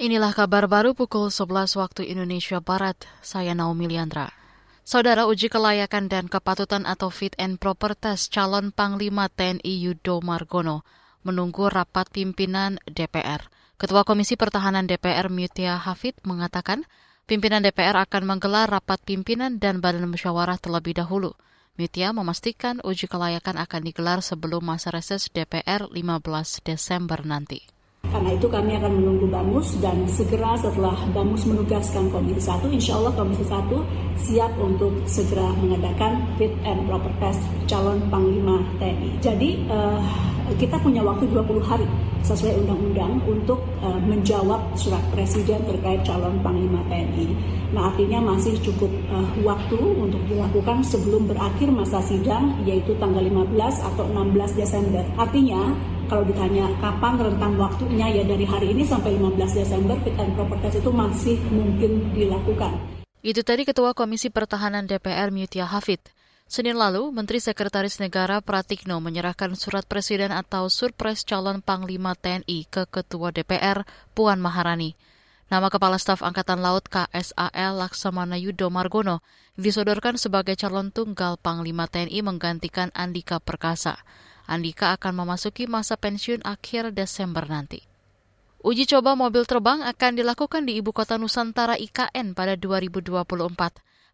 Inilah kabar baru pukul 11 waktu Indonesia Barat. Saya Naomi Liandra. Saudara uji kelayakan dan kepatutan atau fit and proper test calon Panglima TNI Yudo Margono menunggu rapat pimpinan DPR. Ketua Komisi Pertahanan DPR Mutia Hafid mengatakan pimpinan DPR akan menggelar rapat pimpinan dan badan musyawarah terlebih dahulu. Mutia memastikan uji kelayakan akan digelar sebelum masa reses DPR 15 Desember nanti. Karena itu kami akan menunggu Bamus dan segera setelah Bamus menugaskan Komisi 1, insya Allah Komisi 1 siap untuk segera mengadakan fit and proper test calon Panglima TNI. Jadi uh, kita punya waktu 20 hari sesuai undang-undang untuk uh, menjawab surat presiden terkait calon Panglima TNI. Nah artinya masih cukup uh, waktu untuk dilakukan sebelum berakhir masa sidang yaitu tanggal 15 atau 16 Desember. Artinya kalau ditanya kapan rentang waktunya ya dari hari ini sampai 15 Desember fit and proper test itu masih mungkin dilakukan. Itu tadi Ketua Komisi Pertahanan DPR Mutia Hafid. Senin lalu, Menteri Sekretaris Negara Pratikno menyerahkan surat presiden atau surpres calon Panglima TNI ke Ketua DPR Puan Maharani. Nama Kepala Staf Angkatan Laut KSAL Laksamana Yudo Margono disodorkan sebagai calon tunggal Panglima TNI menggantikan Andika Perkasa. Andika akan memasuki masa pensiun akhir Desember nanti. Uji coba mobil terbang akan dilakukan di Ibu Kota Nusantara IKN pada 2024.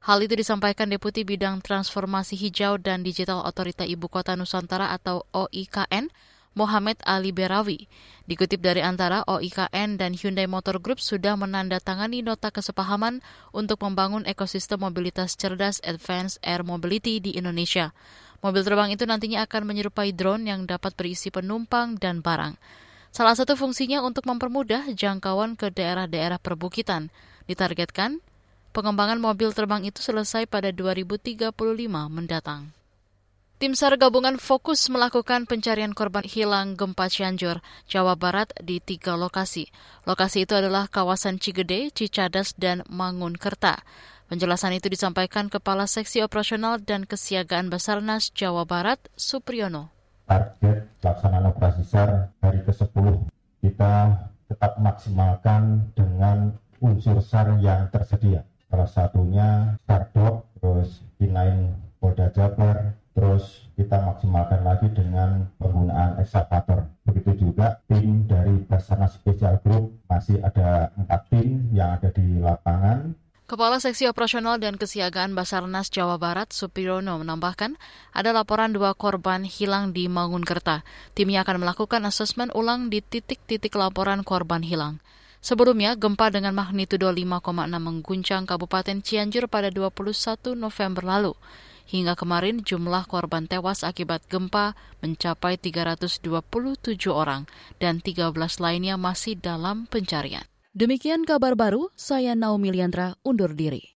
Hal itu disampaikan Deputi Bidang Transformasi Hijau dan Digital Otorita Ibu Kota Nusantara atau OIKN, Mohamed Ali Berawi. Dikutip dari antara OIKN dan Hyundai Motor Group sudah menandatangani nota kesepahaman untuk membangun ekosistem mobilitas cerdas Advanced Air Mobility di Indonesia. Mobil terbang itu nantinya akan menyerupai drone yang dapat berisi penumpang dan barang. Salah satu fungsinya untuk mempermudah jangkauan ke daerah-daerah perbukitan. Ditargetkan, pengembangan mobil terbang itu selesai pada 2035 mendatang. Tim SAR gabungan fokus melakukan pencarian korban hilang gempa Cianjur, Jawa Barat di tiga lokasi. Lokasi itu adalah kawasan Cigede, Cicadas, dan Mangunkerta. Penjelasan itu disampaikan Kepala Seksi Operasional dan Kesiagaan Basarnas Jawa Barat, Supriyono. Target pelaksanaan operasi SAR hari ke-10 kita tetap maksimalkan dengan unsur SAR yang tersedia. Salah satunya SARDOC, terus K9 Polda Jabar, terus kita maksimalkan lagi dengan penggunaan ekskavator. Begitu juga tim dari Basarnas Special Group masih ada empat tim yang ada di lapangan Kepala Seksi Operasional dan Kesiagaan Basarnas Jawa Barat, Supirono, menambahkan ada laporan dua korban hilang di Mangunkerta. Timnya akan melakukan asesmen ulang di titik-titik laporan korban hilang. Sebelumnya, gempa dengan magnitudo 5,6 mengguncang Kabupaten Cianjur pada 21 November lalu. Hingga kemarin jumlah korban tewas akibat gempa mencapai 327 orang dan 13 lainnya masih dalam pencarian. Demikian kabar baru, saya Naomi Liandra undur diri.